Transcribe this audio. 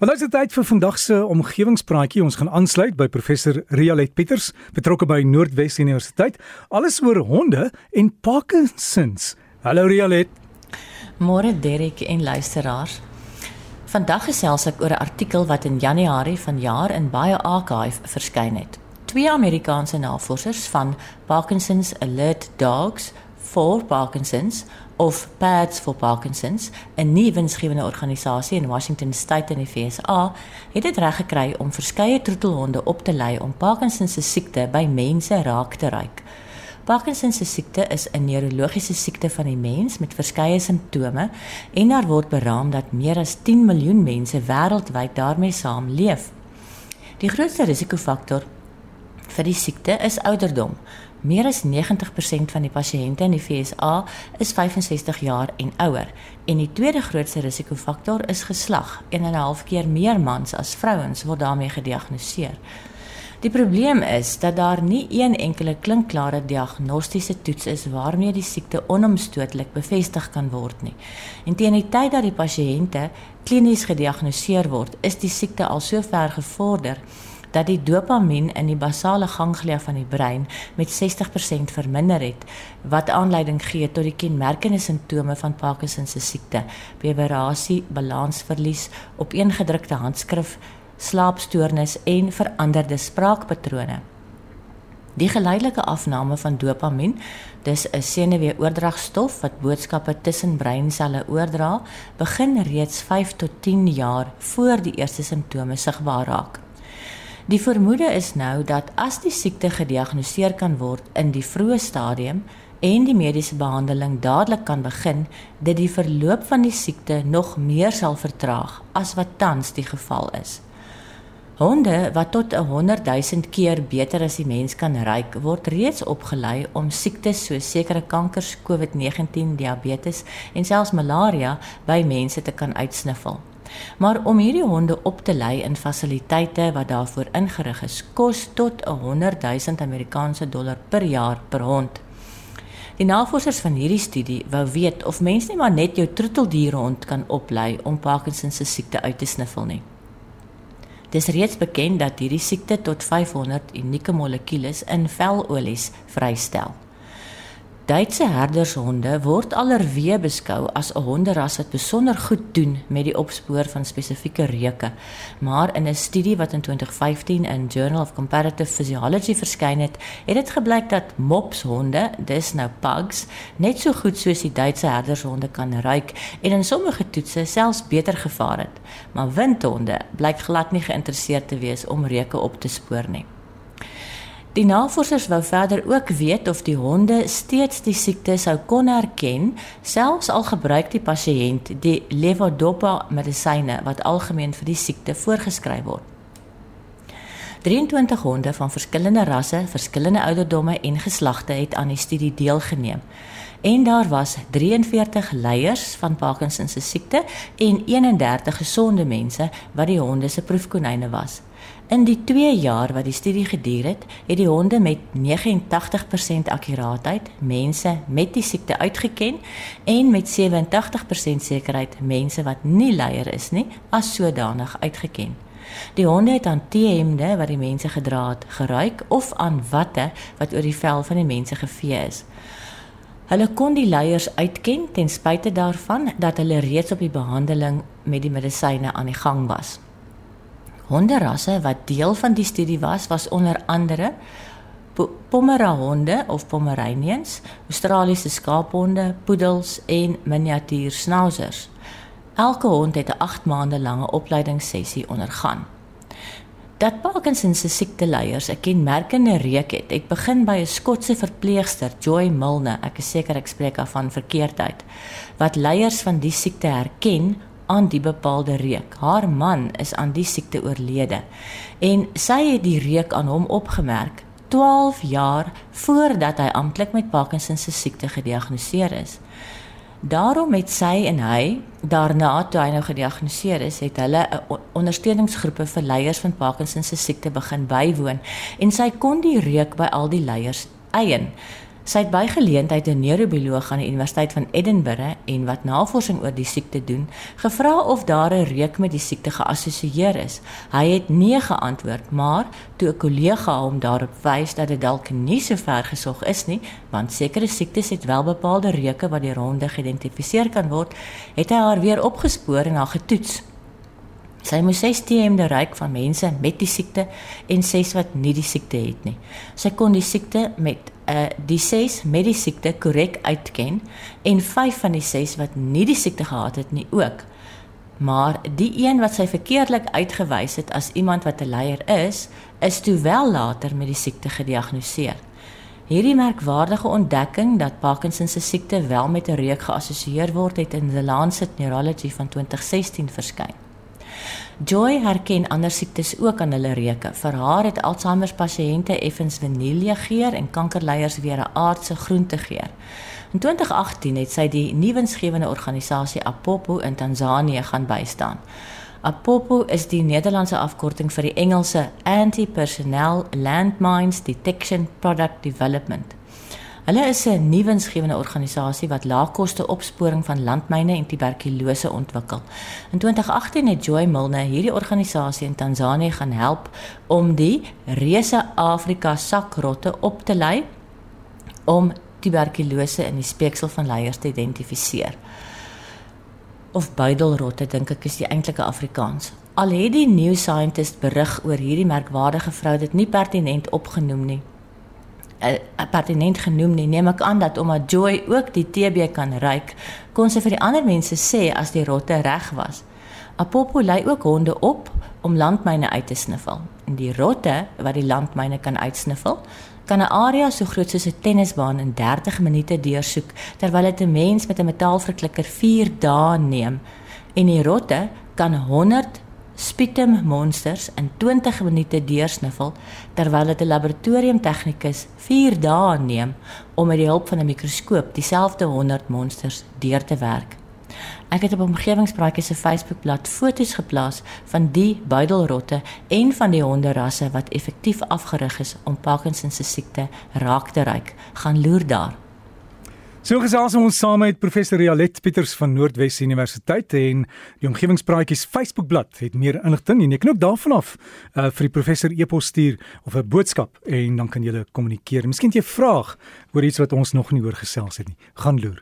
Maar dit is tyd vir vandag se omgewingspraatjie. Ons gaan aansluit by professor Rialet Pieters, betrokke by Noordwes Universiteit, alles oor honde en Parkinsons. Hallo Rialet. Môre Derek en luisteraars. Vandag gesels ek oor 'n artikel wat in Januarie vanjaar in baie archive verskyn het. Twee Amerikaanse navorsers van Parkinson's Alert Dogs for Parkinson's of Pads for Parkinson's, 'n nuwe winsgewende organisasie in Washington State in die VSA, het dit reg gekry om verskeie troetelhonde op te lei om Parkinson's se siekte by mense raak te ruik. Parkinson's se siekte is 'n neurologiese siekte van die mens met verskeie simptome en daar word beraam dat meer as 10 miljoen mense wêreldwyd daarmee saamleef. Die grootste risikofaktor vir die siekte is ouderdom. Meer as 90% van die pasiënte in die FSA is 65 jaar en ouer en die tweede grootste risikofaktor is geslag. 1.5 keer meer mans as vrouens word daarmee gediagnoseer. Die probleem is dat daar nie een enkele klinkklare diagnostiese toets is waarmee die siekte onomstotelik bevestig kan word nie. En teen die tyd dat die pasiënte klinies gediagnoseer word, is die siekte al so ver gevorder dat die dopamien in die basale ganglia van die brein met 60% verminder het wat aanleiding gee tot die kenmerkende simptome van Parkinson se siekte: beverasie, balansverlies, opeengedrukte handskrif, slaapstoornis en veranderde spraakpatrone. Die geleidelike afname van dopamien, dis 'n senuweeoordragstof wat boodskappe tussen breinselle oordra, begin reeds 5 tot 10 jaar voor die eerste simptome sigbaar raak. Die vermoede is nou dat as die siekte gediagnoseer kan word in die vroeë stadium en die mediese behandeling dadelik kan begin, dit die verloop van die siekte nog meer sal vertraag as wat tans die geval is. Honde wat tot 'n 100 000 keer beter as die mens kan ruik, word reeds opgelei om siektes soos sekere kankers, COVID-19, diabetes en selfs malaria by mense te kan uitsniffel. Maar om hierdie honde op te lei in fasiliteite wat daarvoor ingerig is, kos tot 'n 100 000 Amerikaanse dollar per jaar per hond. Die navorsers van hierdie studie wou weet of mens nie maar net jou troeteldierhond kan oplei om Parkinson se siekte uit te sniffel nie. Dis reeds bekend dat hierdie siekte tot 500 unieke molekules in velolies vrystel. Duitse herdershonde word alreeds beskou as 'n honderas wat besonder goed doen met die opspoor van spesifieke reuke. Maar in 'n studie wat in 2015 in Journal of Comparative Physiology verskyn het, het dit gebleik dat mopshonde, dis nou pugs, net so goed soos die Duitse herdershonde kan ruik en in sommige toetse selfs beter gevaar het. Maar windhonde blyk glad nie geïnteresseerd te wees om reuke op te spoor nie. Die navorsers wou verder ook weet of die honde steeds die siekte sou kon herken, selfs al gebruik die pasiënt die levodopa medisyne wat algemeen vir die siekte voorgeskryf word. 23 honde van verskillende rasse, verskillende ouderdomme en geslagte het aan die studie deelgeneem. En daar was 43 leiers van Parkinson se siekte en 31 gesonde mense wat die honde se proefkonyne was. In die 2 jaar wat die studie geduur het, het die honde met 89% akkuraatheid mense met die siekte uitgeken en met 87% sekerheid mense wat nie leier is nie as sodanig uitgeken. Die honde het aan T-hemde wat die mense gedra het, geruik of aan watte wat oor die vel van die mense gevee is. Hulle kon die leiers uitken ten spyte daarvan dat hulle reeds op die behandeling met die medisyne aan die gang was. Honderasse wat deel van die studie was, was onder andere Pomerahonde of Pomeranians, Australiese skaaphonde, poedels en miniatuur schnauzers. Elke hond het 'n 8 maande lange opleidingssessie ondergaan. Dat Parkinson se siekteleiers 'n kenmerkende reuk het, het begin by 'n Skotse verpleegster, Joy Milne, ek is seker ek spreek af van verkeerdheid, wat leiers van die siekte herken aan die bepaalde reuk. Haar man is aan die siekte oorlede en sy het die reuk aan hom opgemerk 12 jaar voordat hy amptelik met Parkinson se siekte gediagnoseer is. Daarom het sy en hy daarna toe hy nou gediagnoseer is, het hulle 'n ondersteuningsgroepe vir leiers van Parkinson se siekte begin bywoon en sy kon die reuk by al die leiers eien. Sy het by geleentheid 'n neurobioloog aan die Universiteit van Edinburgh en wat navorsing oor die siekte doen, gevra of daar 'n reuk met die siekte geassosieer is. Hy het nee geantwoord, maar toe 'n kollega hom daarop wys dat dit dalk nie so ver gesog is nie, want sekere siektes het wel bepaalde reuke wat deur honde geïdentifiseer kan word, het hy haar weer opgespoor en haar getoets. Sy moes 6 TM reik van mense met die siekte en 6 wat nie die siekte het nie. Sy kon die siekte met uh die 6 met die siekte korrek uitken en 5 van die 6 wat nie die siekte gehad het nie ook. Maar die een wat sy verkeerdelik uitgewys het as iemand wat 'n leier is, is toe wel later met die siekte gediagnoseer. Hierdie merkwaardige ontdekking dat Parkinson se siekte wel met 'n reuk geassosieer word, het in The Lancet Neurology van 2016 verskyn. Joy herken ander siektes ook aan hulle reuke. Vir haar het Alzheimer pasiënte effens vanilje geur en kankerleiers weer 'n aardse groente geur. In 2018 het sy die nuwensgewende organisasie Apopo in Tansanië gaan bystaan. Apopo is die Nederlandse afkorting vir die Engelse Anti-Personnel Landmines Detection Product Development. Hulle is 'n nuwensgewende organisasie wat laagkoste opsporing van landmyne en tuberkulose ontwikkel. In 2018 het Joy Milne hierdie organisasie in Tansanië gaan help om die reuse Afrika sakrotte op te lei om tuberkulose in die speeksel van leiers te identifiseer. Of buidelrotte dink ek is die eintlike Afrikaans. Al het die New Scientist berig oor hierdie merkwaardige vrou dit nie pertinent opgenoem nie. 'n pertinent genoem nie. Neem ek aan dat omdat Joy ook die TB kan ruik, kon sy vir die ander mense sê as die rotte reg was. Apopo lei ook honde op om landmyne uit te sniffel. En die rotte wat die landmyne kan uitsniffel, kan 'n area so groot soos 'n tennisbaan in 30 minute deursoek terwyl dit 'n mens met 'n metaalverklikker 4 dae neem. En die rotte kan 100 spietem monsters in 20 minute deursniffel terwyl dit 'n laboratoriumtegnikus 4 dae neem om met die hulp van 'n mikroskoop dieselfde 100 monsters deur te werk. Ek het op omgewingspraatjies se Facebookblad foto's geplaas van die buidelrotte en van die honderasse wat effektief afgerig is om Parkinson se siekte raak te ry. Gaan loer daar. So gesels ons saam met professor Rialet Pieters van Noordwes Universiteit en die omgewingspraatjies Facebookblad het meer inligting en jy kan ook daarvan af uh, vir die professor e-pos stuur of 'n boodskap en dan kan jy kommunikeer. Miskien jy vraag oor iets wat ons nog nie oor gesels het nie. Gaan loer.